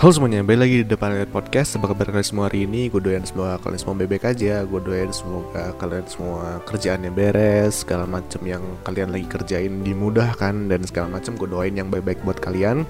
Halo semuanya, balik lagi di Depan Layar Podcast. Apa kabar kalian semua hari ini? Gue doain semoga kalian semua bebek aja. Gue doain semoga kalian semua kerjaannya beres Segala macam yang kalian lagi kerjain dimudahkan Dan segala macam gue doain yang baik-baik buat kalian.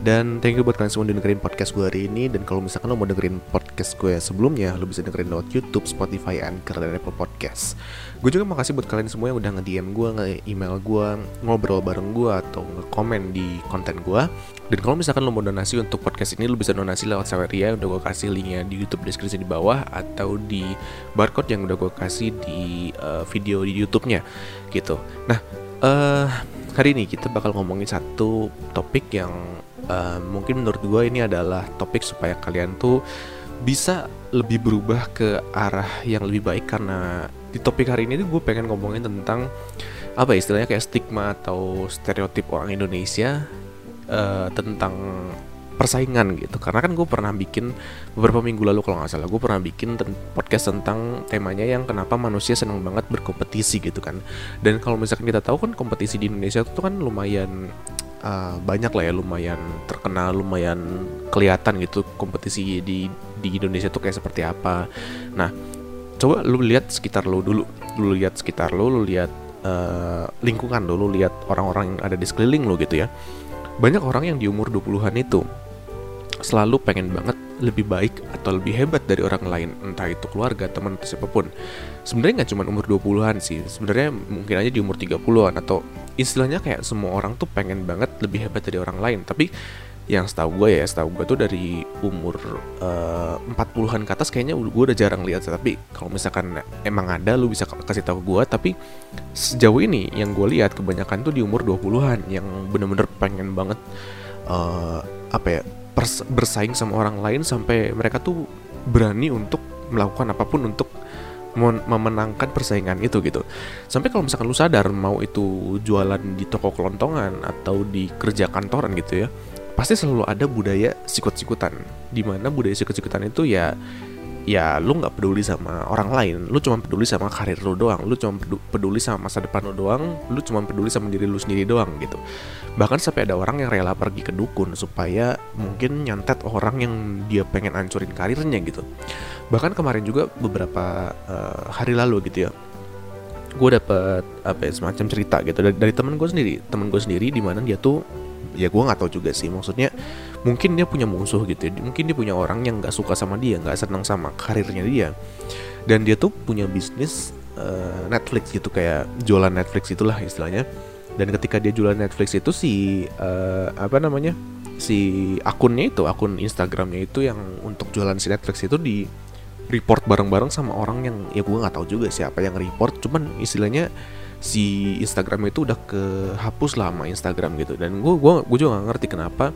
Dan thank you buat kalian semua dengerin podcast gue hari ini. Dan kalau misalkan lo mau dengerin podcast gue sebelumnya Lo bisa dengerin lewat Youtube, Spotify, Anchor, dan Apple Podcast Gue juga makasih buat kalian semua yang udah nge-DM gue, nge-email gue Ngobrol bareng gue atau nge-komen di konten gue dan kalau misalkan lo mau donasi untuk podcast ini, lo bisa donasi lewat Saweria. Udah gue kasih linknya di YouTube deskripsi di bawah atau di barcode yang udah gue kasih di uh, video di YouTube-nya, gitu. Nah, uh, hari ini kita bakal ngomongin satu topik yang uh, mungkin menurut gue ini adalah topik supaya kalian tuh bisa lebih berubah ke arah yang lebih baik karena di topik hari ini tuh gue pengen ngomongin tentang apa ya, istilahnya kayak stigma atau stereotip orang Indonesia uh, tentang persaingan gitu. Karena kan gue pernah bikin beberapa minggu lalu kalau nggak salah gue pernah bikin podcast tentang temanya yang kenapa manusia senang banget berkompetisi gitu kan. Dan kalau misalkan kita tahu kan kompetisi di Indonesia itu kan lumayan uh, banyak lah ya lumayan terkenal lumayan kelihatan gitu kompetisi di di Indonesia tuh kayak seperti apa. Nah coba lu lihat sekitar lu dulu. Lu lihat sekitar lu lu lihat uh, lingkungan lu lu lihat orang-orang yang ada di sekeliling lu gitu ya. Banyak orang yang di umur 20-an itu selalu pengen banget lebih baik atau lebih hebat dari orang lain entah itu keluarga, teman atau siapa pun. Sebenarnya nggak cuma umur 20-an sih sebenarnya mungkin aja di umur 30-an atau istilahnya kayak semua orang tuh pengen banget lebih hebat dari orang lain. Tapi yang setahu gue ya setahu gue tuh dari umur uh, 40-an ke atas kayaknya gue udah jarang lihat tapi kalau misalkan emang ada lu bisa kasih tahu gue tapi sejauh ini yang gue lihat kebanyakan tuh di umur 20-an yang bener-bener pengen banget uh, apa ya bersaing sama orang lain sampai mereka tuh berani untuk melakukan apa pun untuk memenangkan persaingan itu gitu. Sampai kalau misalkan lu sadar mau itu jualan di toko kelontongan atau di kerja kantoran gitu ya pasti selalu ada budaya sikut-sikutan. Di mana budaya sikut-sikutan itu ya ya lu nggak peduli sama orang lain. Lu cuma peduli sama karir lu doang. Lu cuma peduli sama masa depan lu doang. Lu cuma peduli sama diri lu sendiri doang gitu. Bahkan sampai ada orang yang rela pergi ke dukun supaya mungkin nyantet orang yang dia pengen hancurin karirnya gitu. Bahkan kemarin juga beberapa uh, hari lalu gitu ya gue dapet apa ya, semacam cerita gitu. Dari, dari temen gue sendiri. Temen gue sendiri di mana dia tuh ya gue nggak tahu juga sih. Maksudnya mungkin dia punya musuh gitu ya. Mungkin dia punya orang yang nggak suka sama dia nggak senang sama karirnya dia. Dan dia tuh punya bisnis uh, Netflix gitu. Kayak jualan Netflix itulah istilahnya. Dan ketika dia jualan Netflix itu si uh, apa namanya si akunnya itu akun Instagramnya itu yang untuk jualan si Netflix itu di report bareng-bareng sama orang yang ya gue nggak tahu juga siapa yang report. Cuman istilahnya si Instagram itu udah kehapus lah sama Instagram gitu. Dan gue gua gue juga gak ngerti kenapa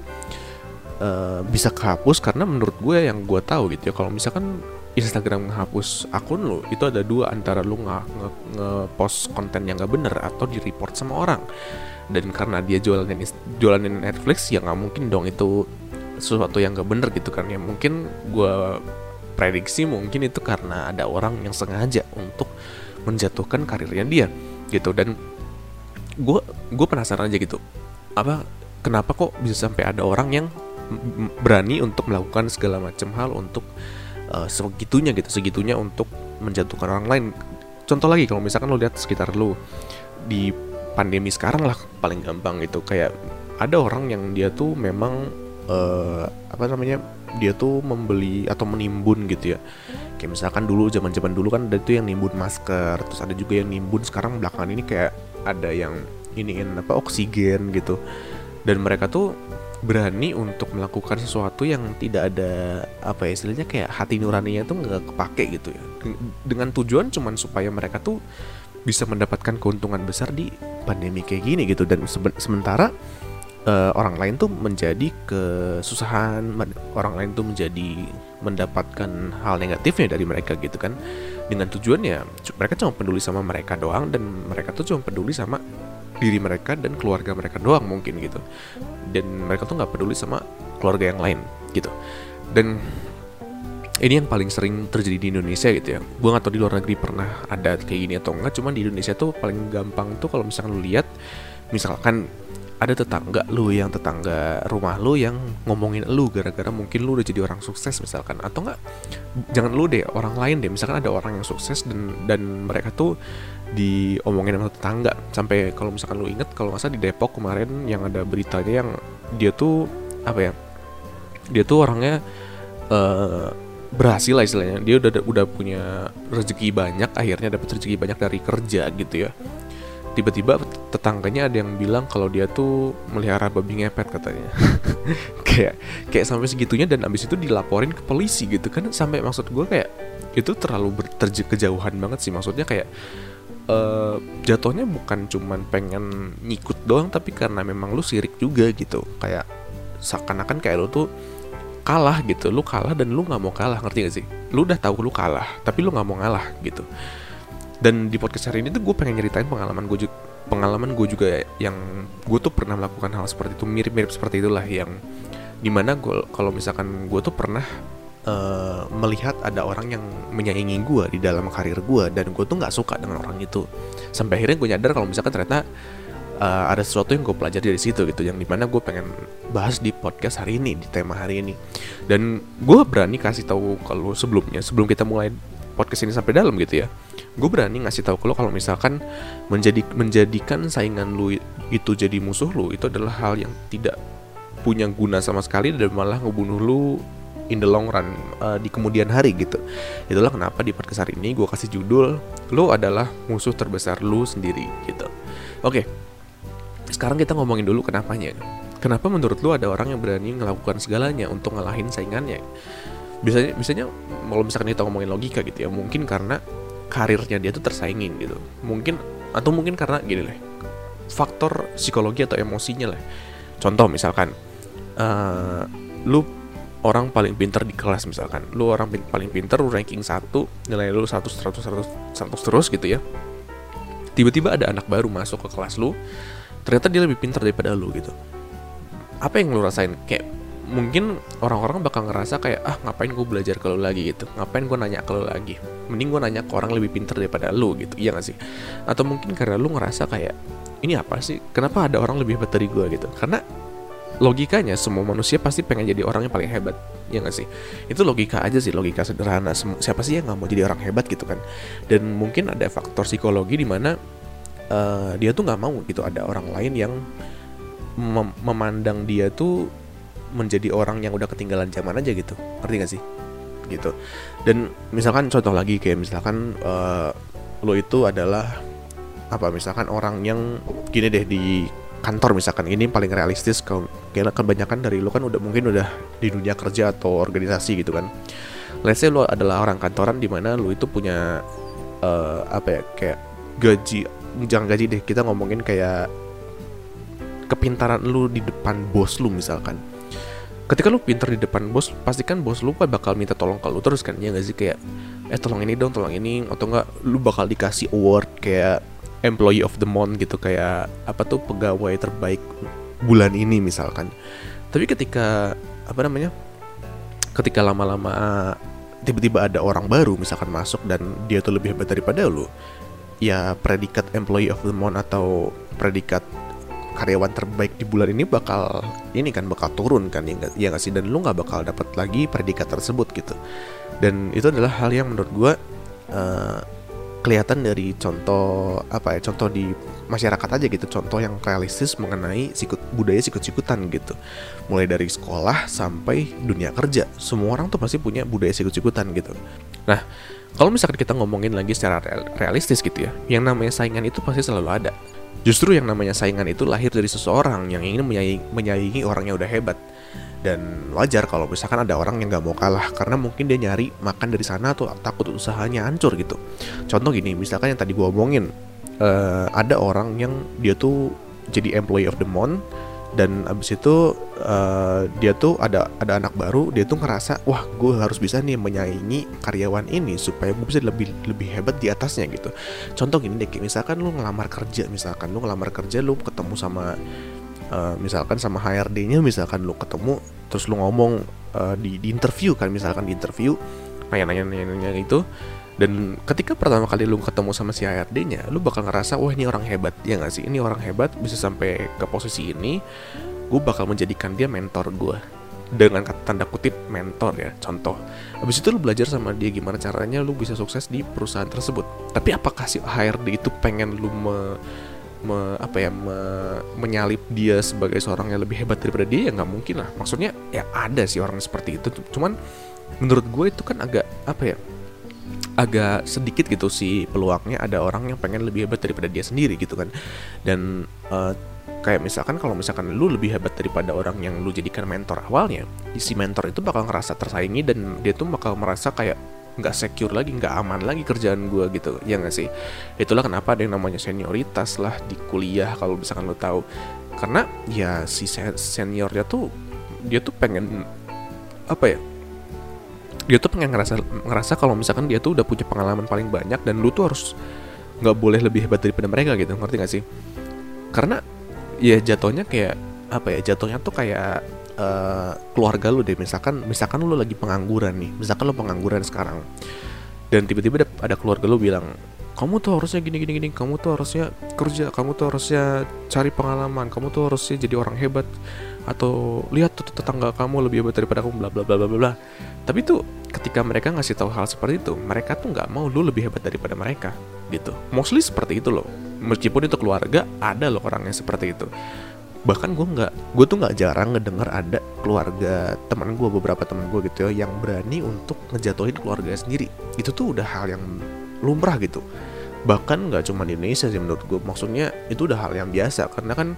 uh, bisa kehapus karena menurut gue yang gue tahu gitu ya kalau misalkan Instagram ngehapus akun lo itu ada dua antara lo nggak nge-post konten yang gak bener atau di report sama orang. Dan karena dia jualan jualan Netflix ya nggak mungkin dong itu sesuatu yang gak bener gitu kan ya. Mungkin gue prediksi mungkin itu karena ada orang yang sengaja untuk menjatuhkan karirnya dia gitu. Dan gue gue penasaran aja gitu. Apa kenapa kok bisa sampai ada orang yang berani untuk melakukan segala macam hal untuk uh, segitunya gitu segitunya untuk menjatuhkan orang lain? Contoh lagi kalau misalkan lo lihat sekitar lo di pandemi sekarang lah paling gampang gitu. Kayak ada orang yang dia tuh memang uh, apa namanya dia tuh membeli atau menimbun gitu ya kayak misalkan dulu zaman zaman dulu kan ada tuh yang nimbun masker terus ada juga yang nimbun sekarang belakangan ini kayak ada yang iniin apa oksigen gitu. Dan mereka tuh berani untuk melakukan sesuatu yang tidak ada apa ya istilahnya kayak hati nuraninya tuh nggak kepake gitu ya. Dengan tujuan cuman supaya mereka tuh bisa mendapatkan keuntungan besar di pandemi kayak gini gitu. Dan sementara uh, orang lain tuh menjadi kesusahan, orang lain tuh menjadi mendapatkan hal negatifnya dari mereka gitu kan. Dengan tujuannya mereka cuma peduli sama mereka doang dan mereka tuh cuma peduli sama diri mereka dan keluarga mereka doang mungkin gitu. Dan mereka tuh nggak peduli sama keluarga yang lain gitu. Dan ini yang paling sering terjadi di Indonesia gitu ya gue gak tau di luar negeri pernah ada kayak gini atau enggak cuman di Indonesia tuh paling gampang tuh kalau misalkan lu lihat misalkan ada tetangga lu yang tetangga rumah lu yang ngomongin lu gara-gara mungkin lu udah jadi orang sukses misalkan. Atau enggak jangan lu deh orang lain deh. Misalkan ada orang yang sukses dan dan mereka tuh diomongin sama tetangga. Sampai kalau misalkan lu inget kalau masa di Depok kemarin yang ada beritanya yang dia tuh apa ya dia tuh orangnya uh, berhasil lah istilahnya. Dia udah udah punya rezeki banyak akhirnya dapat rezeki banyak dari kerja gitu ya tiba-tiba tetangganya ada yang bilang kalau dia tuh melihara babi ngepet katanya. Kayak kayak sampai segitunya dan abis itu dilaporin ke polisi gitu kan. Sampai maksud gue kayak itu terlalu berterje kejauhan banget sih. Maksudnya kayak uh, jatuhnya bukan cuman pengen nyikut doang tapi karena memang lu sirik juga gitu. Kayak seakan-akan kayak lu tuh kalah gitu. Lu kalah dan lu nggak mau kalah ngerti gak sih? Lu udah tahu lu kalah tapi lu nggak mau ngalah gitu dan di podcast hari ini tuh gue pengen nyeritain pengalaman gue juga pengalaman gue juga yang gue tuh pernah melakukan hal seperti itu mirip-mirip seperti itulah yang di mana gue kalau misalkan gue tuh pernah uh, melihat ada orang yang menyaingi gue di dalam karir gue dan gue tuh nggak suka dengan orang itu. Sampai akhirnya gue nyadar kalau misalkan ternyata uh, ada sesuatu yang gue pelajari dari situ gitu yang di mana gue pengen bahas di podcast hari ini di tema hari ini. Dan gue berani kasih tahu kalau sebelumnya sebelum kita mulai podcast ini sampai dalam gitu ya gue berani ngasih tahu ke lo kalau misalkan menjadi menjadikan saingan lu itu jadi musuh lu itu adalah hal yang tidak punya guna sama sekali dan malah ngebunuh lu in the long run uh, di kemudian hari gitu itulah kenapa di podcast hari ini gue kasih judul lo adalah musuh terbesar lu sendiri gitu oke okay sekarang kita ngomongin dulu kenapanya. Kenapa menurut lu ada orang yang berani melakukan segalanya untuk ngalahin saingannya? Biasanya, biasanya kalau misalkan kita ngomongin logika gitu ya, mungkin karena karirnya dia tuh tersaingin gitu. Mungkin atau mungkin karena gini lah, faktor psikologi atau emosinya lah. Contoh misalkan, uh, lu orang paling pinter di kelas misalkan, lu orang pin paling pinter, lu ranking 1, nilai lu 100, 100, 100, 100 terus gitu ya. Tiba-tiba ada anak baru masuk ke kelas lu, ternyata dia lebih pintar daripada lu gitu apa yang lu rasain kayak mungkin orang-orang bakal ngerasa kayak ah ngapain gue belajar kalau lagi? gitu. Ngapain gue nanya kalau lagi? Mending gue nanya ke orang lebih pintar daripada lu gitu iya gak sih? Atau mungkin karena lu ngerasa kayak ini apa sih? Kenapa ada orang lebih hebat dari gue gitu. Karena logikanya semua manusia pasti pengen jadi orang yang paling hebat ya gak sih? Itu logika aja sih logika sederhana. Siapa sih yang nggak mau jadi orang hebat gitu kan? Dan mungkin ada faktor psikologi di mana uh, dia tuh nggak mau gitu. Ada orang lain yang mem memandang dia tuh menjadi orang yang udah ketinggalan zaman aja gitu. Ngerti gak sih? Gitu. Dan misalkan contoh lagi kayak misalkan uh, lo itu adalah apa misalkan orang yang gini deh di kantor misalkan ini paling realistis kalau kebanyakan dari lo kan udah mungkin udah di dunia kerja atau organisasi gitu kan. Let's say lo adalah orang kantoran di mana lo itu punya uh, apa ya kayak gaji jangan gaji deh kita ngomongin kayak kepintaran lu di depan bos lu misalkan ketika lu pinter di depan bos pastikan bos lu bakal minta tolong ke lu terus kan ya gak sih? Kayak eh tolong ini dong tolong ini atau enggak lu bakal dikasih award kayak employee of the month gitu kayak apa tuh pegawai terbaik bulan ini misalkan. Tapi ketika apa namanya ketika lama-lama tiba-tiba ada orang baru misalkan masuk dan dia tuh lebih hebat daripada lu ya predikat employee of the month atau predikat karyawan terbaik di bulan ini bakal ini kan bakal turun kan ya nggak ya gak sih? Dan lu nggak bakal dapat lagi predikat tersebut gitu. Dan itu adalah hal yang menurut gue uh, kelihatan dari contoh apa ya contoh di masyarakat aja gitu. Contoh yang realistis mengenai sikut budaya sikut-sikutan gitu. Mulai dari sekolah sampai dunia kerja. Semua orang tuh pasti punya budaya sikut-sikutan gitu. Nah kalau misalkan kita ngomongin lagi secara realistis gitu ya, yang namanya saingan itu pasti selalu ada. Justru yang namanya saingan itu lahir dari seseorang yang ingin menyaingi, menyaingi orang yang udah hebat. Dan wajar kalau misalkan ada orang yang gak mau kalah karena mungkin dia nyari makan dari sana atau takut usahanya hancur gitu. Contoh gini, misalkan yang tadi gue omongin, uh, ada orang yang dia tuh jadi employee of the month dan abis itu uh, dia tuh ada ada anak baru dia tuh ngerasa wah gue harus bisa nih menyaingi karyawan ini supaya gue bisa lebih lebih hebat di atasnya gitu. Contoh gini deh misalkan lu ngelamar kerja misalkan lu ngelamar kerja lu ketemu sama uh, misalkan sama HRD-nya misalkan lu ketemu terus lu ngomong uh, di, di interview kan misalkan di interview nanya-nanya nanya itu dan ketika pertama kali lu ketemu sama si HRD-nya, lu bakal ngerasa, wah ini orang hebat, ya gak sih? Ini orang hebat, bisa sampai ke posisi ini, gue bakal menjadikan dia mentor gue. Dengan kata tanda kutip mentor ya, contoh. Habis itu lu belajar sama dia gimana caranya lu bisa sukses di perusahaan tersebut. Tapi apakah si HRD itu pengen lu me, me apa ya me, menyalip dia sebagai seorang yang lebih hebat daripada dia ya nggak mungkin lah maksudnya ya ada sih orang seperti itu cuman menurut gue itu kan agak apa ya agak sedikit gitu sih peluangnya ada orang yang pengen lebih hebat daripada dia sendiri gitu kan. Dan uh, kayak misalkan kalau misalkan lu lebih hebat daripada orang yang lu jadikan mentor awalnya si mentor itu bakal ngerasa tersaingi dan dia tuh bakal merasa kayak nggak secure lagi nggak aman lagi kerjaan gue gitu ya nggak sih? Itulah kenapa ada yang namanya senioritas lah di kuliah kalau misalkan lu tahu. Karena ya si seniornya tuh dia tuh pengen apa ya dia tuh pengen ngerasa ngerasa kalau misalkan dia tuh udah punya pengalaman paling banyak dan lu tuh harus nggak boleh lebih hebat daripada mereka gitu ngerti gak sih? Karena ya jatuhnya kayak apa ya jatuhnya tuh kayak uh, keluarga lu deh. Misalkan misalkan lu lagi pengangguran nih misalkan lu pengangguran sekarang dan tiba-tiba ada, ada keluarga lu bilang kamu tuh harusnya gini gini gini kamu tuh harusnya kerja kamu tuh harusnya cari pengalaman kamu tuh harusnya jadi orang hebat atau lihat tuh tetangga kamu lebih hebat daripada kamu bla bla bla bla bla tapi tuh ketika mereka ngasih tahu hal seperti itu mereka tuh nggak mau lu lebih hebat daripada mereka gitu. Mostly seperti itu loh. Meskipun itu keluarga ada loh orang yang seperti itu. Bahkan gue nggak gue tuh nggak jarang ngedengar ada keluarga teman gue beberapa teman gue gitu ya yang berani untuk ngejatuhin keluarga sendiri. Itu tuh udah hal yang lumrah gitu. Bahkan nggak cuma di Indonesia sih menurut gue maksudnya itu udah hal yang biasa. Karena kan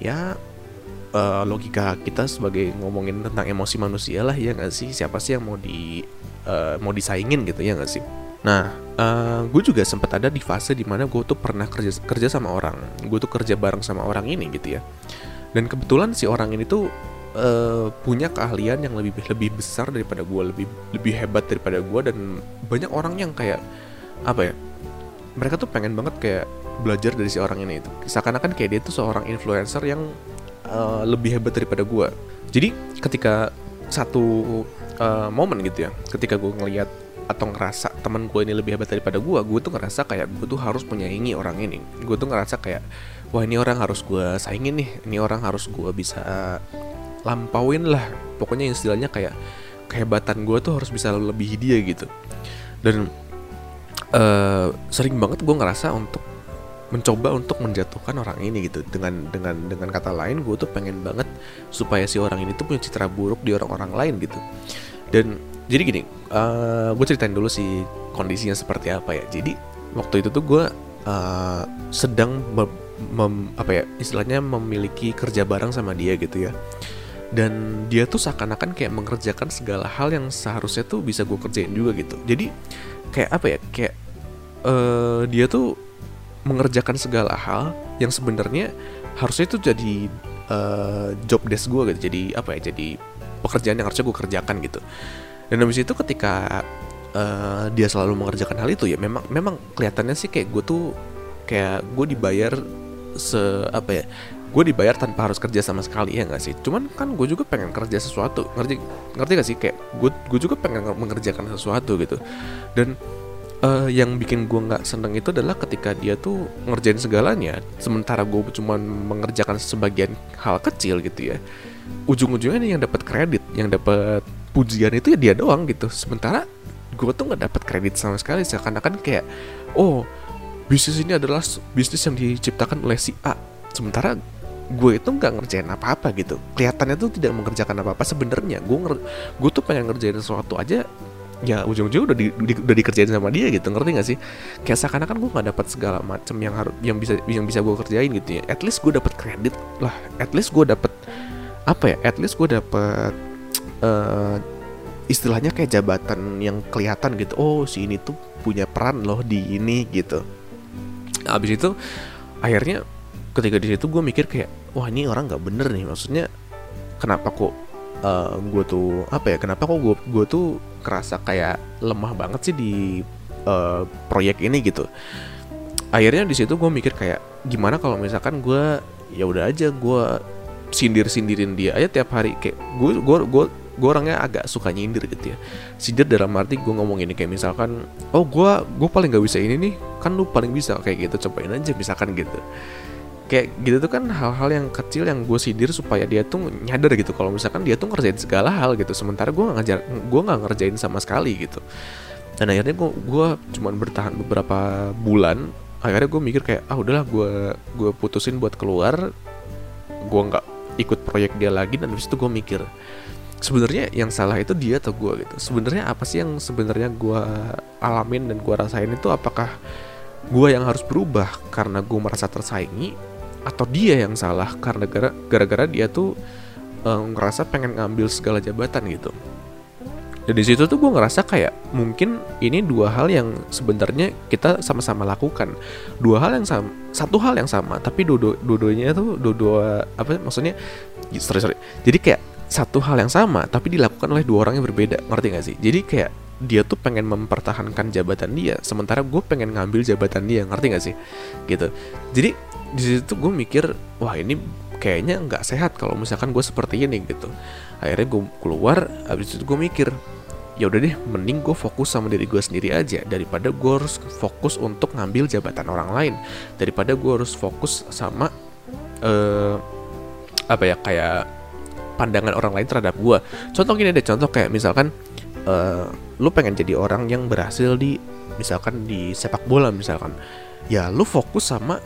ya uh, logika kita sebagai ngomongin tentang emosi manusia lah ya nggak sih? Siapa sih yang mau di uh, mau disaingin gitu ya nggak sih? Nah uh, eh, gue juga sempat ada di fase di mana gue tuh pernah kerja kerja sama orang. Gue tuh kerja bareng sama orang ini gitu ya. Dan kebetulan si orang ini tuh uh, punya keahlian yang lebih lebih besar daripada gue lebih lebih hebat daripada gue dan banyak orang yang kayak apa ya mereka tuh pengen banget kayak belajar dari si orang ini itu. Seakan-akan kayak dia tuh seorang influencer yang uh, lebih hebat daripada gue jadi ketika satu uh, momen gitu ya ketika gue ngelihat atau ngerasa teman gue ini lebih hebat daripada gue gue tuh ngerasa kayak gue tuh harus menyaingi orang ini. Gue tuh ngerasa kayak wah ini orang harus gue saingin nih ini orang harus gue bisa lampauin lah. Pokoknya istilahnya kayak kehebatan gue tuh harus bisa lebih dia gitu. Dan uh, sering banget gue ngerasa untuk mencoba untuk menjatuhkan orang ini gitu. Dengan dengan dengan kata lain gue tuh pengen banget supaya si orang ini tuh punya citra buruk di orang-orang lain gitu. Dan jadi gini uh, gue ceritain dulu sih kondisinya seperti apa ya. Jadi waktu itu tuh gue uh, sedang mem, mem, apa ya istilahnya memiliki kerja bareng sama dia gitu ya. Dan dia tuh seakan-akan kayak mengerjakan segala hal yang seharusnya tuh bisa gue kerjain juga gitu. Jadi kayak apa ya kayak uh, dia tuh mengerjakan segala hal yang sebenarnya harusnya itu jadi uh, job desk gue gitu. Jadi apa ya jadi pekerjaan yang harusnya gue kerjakan gitu. Dan habis itu ketika uh, dia selalu mengerjakan hal itu ya memang memang kelihatannya sih kayak gue tuh kayak gue dibayar se apa ya gue dibayar tanpa harus kerja sama sekali ya nggak sih? Cuman kan gue juga pengen kerja sesuatu ngerti ngerti gak sih? Kayak gue gue juga pengen mengerjakan sesuatu gitu. Dan uh, yang bikin gue nggak seneng itu adalah ketika dia tuh ngerjain segalanya. Sementara gue cuma mengerjakan sebagian hal kecil gitu ya. Ujung-ujungnya yang dapat kredit. Yang dapat pujian itu ya dia doang gitu. Sementara gue tuh nggak dapat kredit sama sekali. Seakan-akan kayak oh bisnis ini adalah bisnis yang diciptakan oleh si A. Sementara gue itu nggak ngerjain apa-apa gitu. Kelihatannya tuh tidak mengerjakan apa-apa sebenarnya. Gue gue tuh pengen ngerjain sesuatu aja ya ujung-ujung udah di, di, udah dikerjain sama dia gitu ngerti gak sih? Kayak seakan-akan gue nggak dapat segala macam yang harus yang bisa yang bisa gue kerjain gitu ya. At least gue dapat kredit lah at least gue dapat apa ya at least gue dapat uh, istilahnya kayak jabatan yang kelihatan gitu. Oh si ini tuh punya peran loh di ini gitu. Abis itu akhirnya ketika di situ gue mikir kayak wah ini orang nggak bener nih. Maksudnya kenapa kok uh, gue tuh apa ya kenapa kok gue gue tuh kerasa kayak lemah banget sih di uh, proyek ini gitu. Akhirnya di situ gue mikir kayak gimana kalau misalkan gue ya udah aja gue sindir sindirin dia aja tiap hari. Kayak gue gue gue gue orangnya agak suka nyindir gitu ya. Sindir dalam arti gue ngomong ini kayak misalkan oh gue gue paling gak bisa ini nih. Kan lu paling bisa. Kayak gitu cobain aja misalkan gitu kayak gitu tuh kan hal-hal yang kecil yang gue sindir supaya dia tuh nyadar gitu. Kalau misalkan dia tuh ngerjain segala hal gitu sementara gue ngajar gue nggak ngerjain sama sekali gitu. Dan akhirnya gue gue cuman bertahan beberapa bulan akhirnya gue mikir kayak ah udahlah gue gue putusin buat keluar gue nggak ikut proyek dia lagi. Dan habis itu gue mikir sebenarnya yang salah itu dia atau gue gitu. Sebenarnya apa sih yang sebenarnya gue alamin dan gue rasain itu? Apakah gue yang harus berubah karena gue merasa tersaingi atau dia yang salah karena gara-gara dia tuh uh, ngerasa pengen ngambil segala jabatan gitu. Dan di situ tuh gue ngerasa kayak mungkin ini dua hal yang sebenarnya kita sama-sama lakukan. Dua hal yang sama satu hal yang sama tapi dua-duanya tuh dua-dua apa maksudnya sorry sorry. Jadi kayak satu hal yang sama tapi dilakukan oleh dua orang yang berbeda ngerti gak sih? Jadi kayak dia tuh pengen mempertahankan jabatan dia sementara gue pengen ngambil jabatan dia ngerti gak sih? Gitu. Jadi di situ gue mikir wah ini kayaknya nggak sehat kalau misalkan gue seperti ini gitu. Akhirnya gue keluar habis itu gue mikir ya udah deh mending gue fokus sama diri gue sendiri aja daripada gue harus fokus untuk ngambil jabatan orang lain daripada gue harus fokus sama uh, apa ya kayak pandangan orang lain terhadap gue contoh gini deh contoh kayak misalkan uh, lu pengen jadi orang yang berhasil di misalkan di sepak bola misalkan. Ya lu fokus sama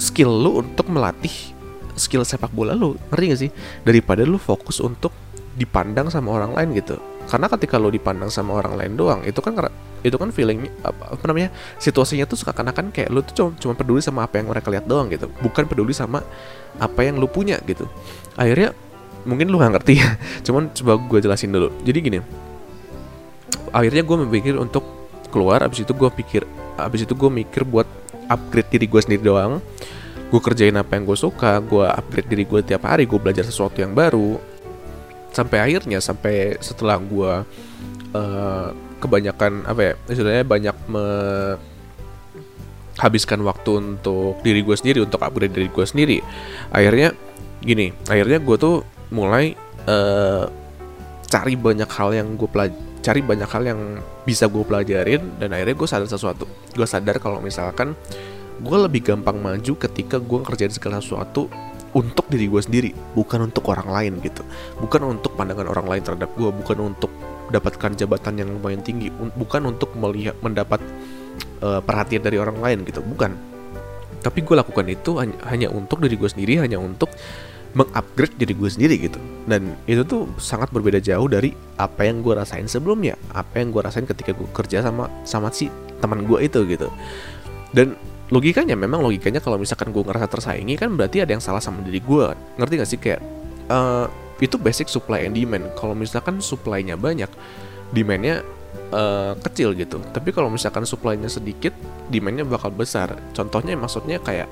skill lu untuk melatih skill sepak bola lu ngerti gak sih? Daripada lu fokus untuk dipandang sama orang lain gitu. Karena ketika lo dipandang sama orang lain doang itu kan itu kan feeling apa, namanya situasinya tuh suka kan kayak lo tuh cuma, cuma peduli sama apa yang mereka lihat doang gitu. Bukan peduli sama apa yang lo punya gitu. Akhirnya mungkin lo gak ngerti ya cuman coba gue jelasin dulu. Jadi gini akhirnya gue memikir untuk keluar abis itu gue pikir abis itu gue mikir buat upgrade diri gue sendiri doang. Gue kerjain apa yang gue suka gue upgrade diri gue tiap hari gue belajar sesuatu yang baru. Sampai akhirnya sampai setelah gue uh, kebanyakan apa ya istilahnya banyak menghabiskan waktu untuk diri gue sendiri untuk upgrade diri gue sendiri. Akhirnya gini akhirnya gue tuh mulai uh, cari banyak hal yang gue pelaj cari banyak hal yang bisa gue pelajarin dan akhirnya gue sadar sesuatu gue sadar kalau misalkan gue lebih gampang maju ketika gue ngerjain segala sesuatu untuk diri gue sendiri bukan untuk orang lain gitu. Bukan untuk pandangan orang lain terhadap gue bukan untuk dapatkan jabatan yang lumayan tinggi bukan untuk melihat mendapat uh, perhatian dari orang lain gitu bukan. Tapi gue lakukan itu hanya, hanya untuk diri gue sendiri hanya untuk mengupgrade diri gue sendiri gitu. Dan itu tuh sangat berbeda jauh dari apa yang gue rasain sebelumnya apa yang gue rasain ketika gue kerja sama sama si teman gue itu gitu. Dan logikanya memang logikanya kalau misalkan gue ngerasa tersaingi kan berarti ada yang salah sama diri gue ngerti gak sih? Kayak uh, itu basic supply and demand. Kalau misalkan supply-nya banyak demand-nya uh, kecil gitu. Tapi kalau misalkan supply-nya sedikit demand-nya bakal besar. Contohnya maksudnya kayak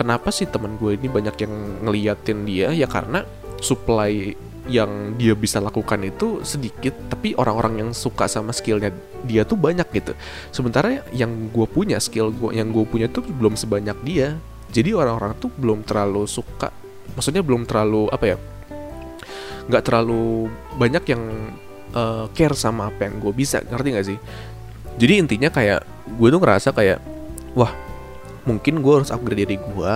kenapa sih teman gue ini banyak yang ngeliatin dia? Ya karena supply yang dia bisa lakukan itu sedikit tapi orang-orang yang suka sama skillnya dia tuh banyak gitu. Sementara yang gue punya skill gue yang gue punya tuh belum sebanyak dia. Jadi orang-orang tuh belum terlalu suka maksudnya belum terlalu apa ya nggak terlalu banyak yang uh, care sama apa yang gue bisa ngerti gak sih? Jadi intinya kayak gue tuh ngerasa kayak wah mungkin gue harus upgrade diri gue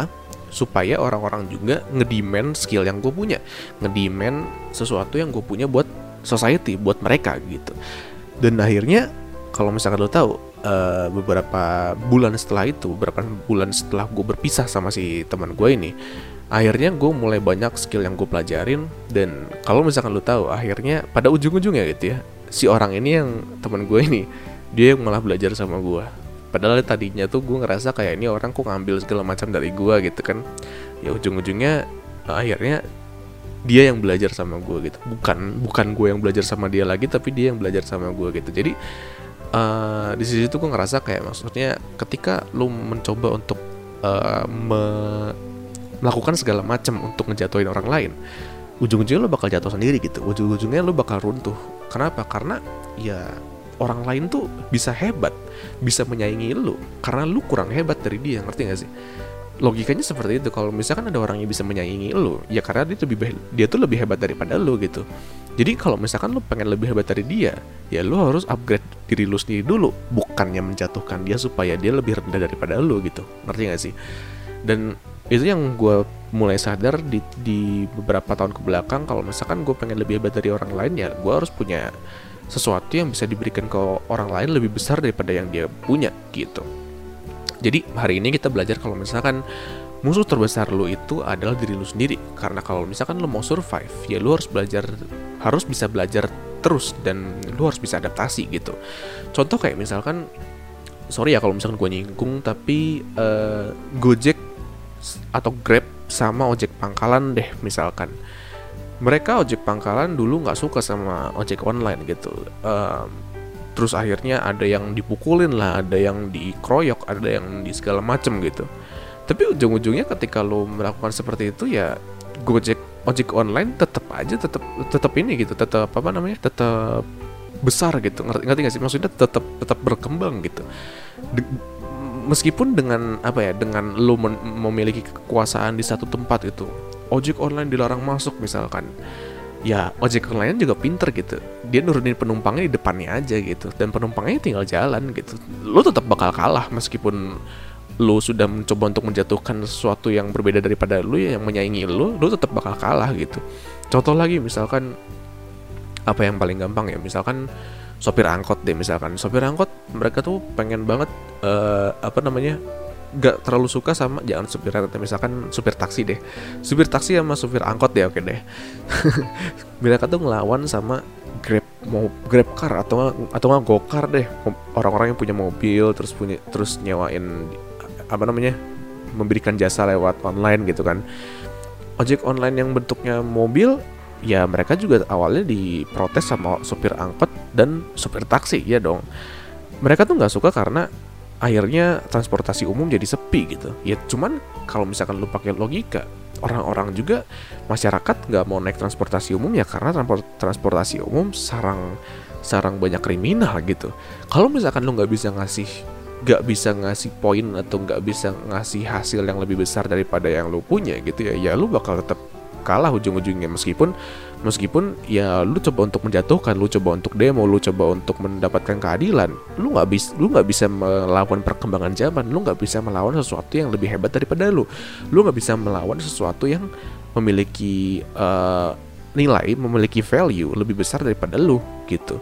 supaya orang-orang juga ngedemand skill yang gue punya. Ngedemand sesuatu yang gue punya buat society buat mereka gitu. Dan akhirnya kalau misalkan lo tahu uh, beberapa bulan setelah itu beberapa bulan setelah gue berpisah sama si teman gue ini akhirnya gue mulai banyak skill yang gue pelajarin. Dan kalau misalkan lo tahu akhirnya pada ujung-ujungnya gitu ya si orang ini yang teman gue ini dia yang malah belajar sama gue padahal tadinya tuh gue ngerasa kayak ini orang kok ngambil segala macam dari gue gitu kan. Ya ujung-ujungnya akhirnya dia yang belajar sama gue gitu. Bukan bukan gue yang belajar sama dia lagi tapi dia yang belajar sama gue gitu. Jadi uh, di situ gue ngerasa kayak maksudnya ketika lu mencoba untuk uh, me melakukan segala macam untuk ngejatuhin orang lain ujung-ujungnya lo bakal jatuh sendiri gitu. Ujung-ujungnya lo bakal runtuh. Kenapa? Karena ya orang lain tuh bisa hebat, bisa menyaingi lu karena lu kurang hebat dari dia, ngerti gak sih? Logikanya seperti itu. Kalau misalkan ada orang yang bisa menyaingi lu, ya karena dia lebih dia tuh lebih hebat daripada lu gitu. jadi kalau misalkan lo pengen lebih hebat dari dia ya lo harus upgrade diri lo sendiri dulu bukannya menjatuhkan dia supaya dia lebih rendah daripada lo gitu ngerti gak sih dan itu yang gue mulai sadar di, di beberapa tahun ke belakang kalau misalkan gue pengen lebih hebat dari orang lain ya gue harus punya sesuatu yang bisa diberikan ke orang lain lebih besar daripada yang dia punya gitu. Jadi hari ini kita belajar kalau misalkan musuh terbesar lo itu adalah diri lo sendiri. Karena kalau misalkan lo mau survive ya lo harus belajar harus bisa belajar terus dan lo harus bisa adaptasi gitu. Contoh kayak misalkan sorry ya kalau misalkan gue nyinggung tapi uh, Gojek atau Grab sama ojek pangkalan deh misalkan mereka ojek pangkalan dulu nggak suka sama ojek online gitu. Um, terus akhirnya ada yang dipukulin lah ada yang dikeroyok ada yang di segala macem gitu. Tapi ujung-ujungnya ketika lo melakukan seperti itu ya gojek ojek online tetap aja tetap tetap ini gitu tetap apa namanya tetap besar gitu. Ngerti ngerti gak sih? Maksudnya tetap tetap berkembang gitu. De meskipun dengan apa ya dengan lo memiliki kekuasaan di satu tempat itu ojek online dilarang masuk misalkan. Ya ojek online juga pinter gitu. Dia nurunin penumpangnya di depannya aja gitu. Dan penumpangnya tinggal jalan gitu. Lo tetap bakal kalah meskipun lo sudah mencoba untuk menjatuhkan sesuatu yang berbeda daripada lo yang menyaingi lo lo tetap bakal kalah gitu. Contoh lagi misalkan apa yang paling gampang ya? Misalkan sopir angkot deh misalkan. Sopir angkot mereka tuh pengen banget uh, apa namanya gak terlalu suka sama jangan supir misalkan supir taksi deh. Supir taksi sama supir angkot deh oke deh. Mereka tuh ngelawan sama grab mau grab car atau atau nggak gokar deh. Orang-orang yang punya mobil terus punya terus nyewain apa namanya memberikan jasa lewat online gitu kan. Ojek online yang bentuknya mobil ya mereka juga awalnya diprotes sama supir angkot dan supir taksi ya dong. Mereka tuh nggak suka karena akhirnya transportasi umum jadi sepi gitu. Ya cuman kalau misalkan lu pakai logika orang-orang juga masyarakat nggak mau naik transportasi umum ya karena transportasi umum sarang sarang banyak kriminal gitu. Kalau misalkan lu nggak bisa ngasih nggak bisa ngasih poin atau nggak bisa ngasih hasil yang lebih besar daripada yang lu punya gitu ya ya lu bakal tetap kalah ujung-ujungnya. Meskipun meskipun ya lu coba untuk menjatuhkan lu coba untuk demo lu coba untuk mendapatkan keadilan lu nggak bisa lu nggak bisa melawan perkembangan zaman lu nggak bisa melawan sesuatu yang lebih hebat daripada lu. Lu nggak bisa melawan sesuatu yang memiliki uh, nilai memiliki value lebih besar daripada lu gitu.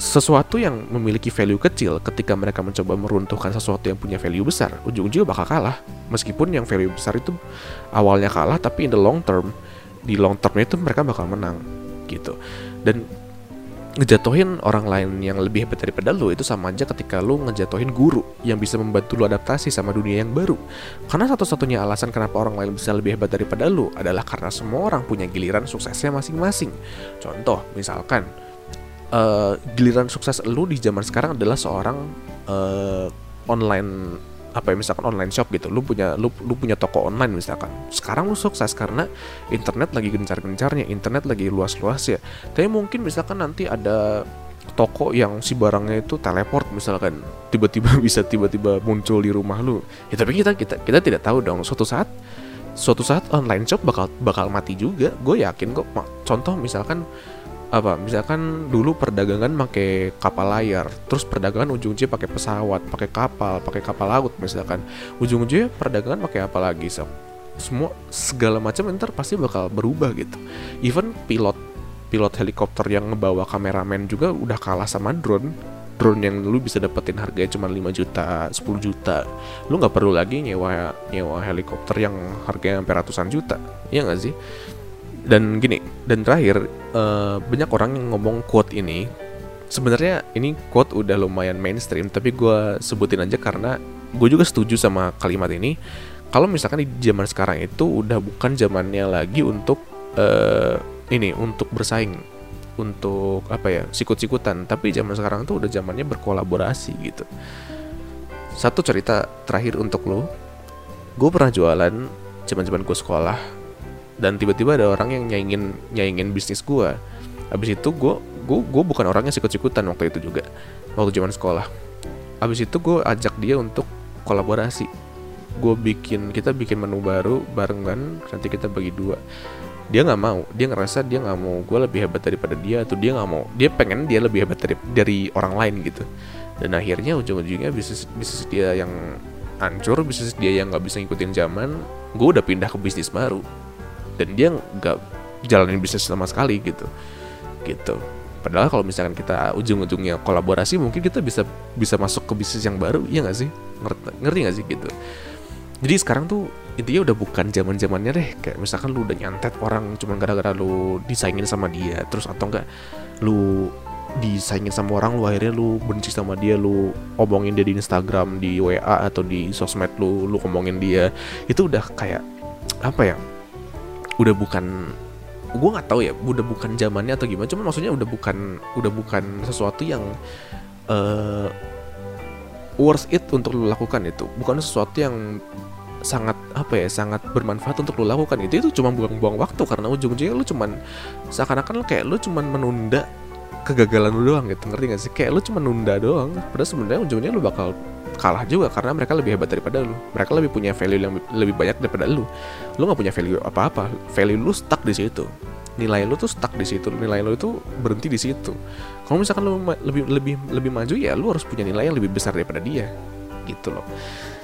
Sesuatu yang memiliki value kecil ketika mereka mencoba meruntuhkan sesuatu yang punya value besar ujung-ujungnya bakal kalah. Meskipun yang value besar itu awalnya kalah tapi in the long term di long termnya itu mereka bakal menang gitu. Dan ngejatuhin orang lain yang lebih hebat daripada lu itu sama aja ketika lu ngejatuhin guru yang bisa membantu lu adaptasi sama dunia yang baru. Karena satu-satunya alasan kenapa orang lain bisa lebih hebat daripada lu adalah karena semua orang punya giliran suksesnya masing-masing. Contoh misalkan uh, giliran sukses lu di zaman sekarang adalah seorang uh, online apa ya misalkan online shop gitu lu punya lu, lu punya toko online misalkan. Sekarang lu sukses karena internet lagi gencar-gencarnya internet lagi luas-luas ya. Tapi mungkin misalkan nanti ada toko yang si barangnya itu teleport misalkan tiba-tiba bisa tiba-tiba muncul di rumah lu. Ya tapi kita kita kita tidak tahu dong. Suatu saat suatu saat online shop bakal bakal mati juga. Gue yakin kok contoh misalkan apa misalkan dulu perdagangan pakai kapal layar terus perdagangan ujung-ujungnya pakai pesawat pakai kapal pakai kapal laut misalkan. Ujung-ujungnya perdagangan pakai apa lagi so semua segala macam ntar pasti bakal berubah gitu. Even pilot pilot helikopter yang ngebawa kameramen juga udah kalah sama drone. Drone yang lu bisa dapetin harganya cuma 5 juta 10 juta. Lu nggak perlu lagi nyewa nyewa helikopter yang harganya sampai ratusan juta. Ya nggak sih dan gini dan terakhir uh, banyak orang yang ngomong quote ini. Sebenarnya ini quote udah lumayan mainstream tapi gue sebutin aja karena gue juga setuju sama kalimat ini. Kalau misalkan di zaman sekarang itu udah bukan zamannya lagi untuk uh, ini untuk bersaing untuk apa ya sikut-sikutan. Tapi zaman sekarang tuh udah zamannya berkolaborasi gitu. Satu cerita terakhir untuk lo gue pernah jualan zaman-zaman gue sekolah dan tiba-tiba ada orang yang nyaingin nyaingin bisnis gue abis itu gue gue gue bukan orang yang sikut-sikutan waktu itu juga. Waktu zaman sekolah. Abis itu gue ajak dia untuk kolaborasi. Gue bikin kita bikin menu baru barengan nanti kita bagi dua. Dia nggak mau. Dia ngerasa dia nggak mau gue lebih hebat daripada dia atau dia nggak mau. Dia pengen dia lebih hebat dari dari orang lain gitu. Dan akhirnya ujung-ujungnya bisnis bisnis dia yang hancur bisnis dia yang nggak bisa ngikutin zaman gue udah pindah ke bisnis baru dan dia nggak jalanin bisnis sama sekali gitu. Gitu. Padahal kalau misalkan kita ujung-ujungnya kolaborasi mungkin kita bisa bisa masuk ke bisnis yang baru ya nggak sih? Ngerti ngerti nggak sih? Gitu. Jadi sekarang tuh intinya udah bukan zaman zamannya deh. Kayak misalkan lu udah nyantet orang cuma gara-gara lu disaingin sama dia terus atau enggak lu disaingin sama orang lu akhirnya lu benci sama dia lu omongin dia di Instagram di WA atau di sosmed lu lu ngomongin dia itu udah kayak apa ya udah bukan gue nggak tahu ya udah bukan zamannya atau gimana. Cuma maksudnya udah bukan udah bukan sesuatu yang uh, worth it untuk lu lakukan itu. Bukan sesuatu yang sangat apa ya sangat bermanfaat untuk lo lakukan itu itu cuma buang-buang waktu karena ujung-ujungnya lu cuman seakan-akan lu kayak lu cuman menunda kegagalan lu doang gitu. Ngerti gak sih? Kayak lu cuma nunda doang. Padahal sebenarnya ujungnya lu bakal kalah juga karena mereka lebih hebat daripada lu. Mereka lebih punya value yang lebih banyak daripada lu. Lu nggak punya value apa-apa. Value lu stuck di situ. Nilai lu tuh stuck di situ. Nilai lu itu berhenti di situ. Kalau misalkan lu lebih lebih lebih maju ya lu harus punya nilai yang lebih besar daripada dia. Gitu loh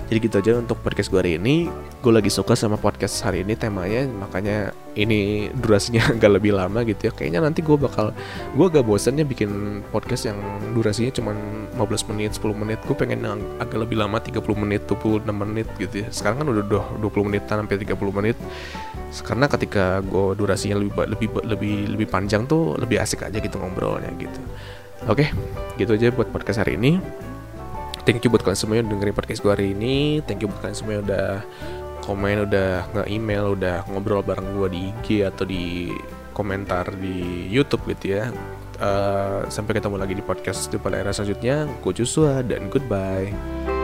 jadi gitu aja untuk podcast gue hari ini. Gue lagi suka sama podcast hari ini temanya makanya ini durasinya agak lebih lama gitu ya. Kayaknya nanti gue bakal gue agak bosannya bikin podcast yang durasinya cuma 15 menit 10 menit. Gue pengen yang agak lebih lama 30 menit 26 menit gitu ya. Sekarang kan udah 20 menit sampai 30 menit. Karena ketika gue durasinya lebih lebih lebih lebih panjang tuh lebih asik aja gitu ngobrolnya gitu. Oke gitu aja buat podcast hari ini thank you buat kalian semua yang dengerin podcast gue hari ini. Thank you buat kalian semua yang udah komen udah nge-email udah ngobrol bareng gue di IG atau di komentar di YouTube gitu ya. Uh, sampai ketemu lagi di podcast di pada era selanjutnya. Gue Joshua dan goodbye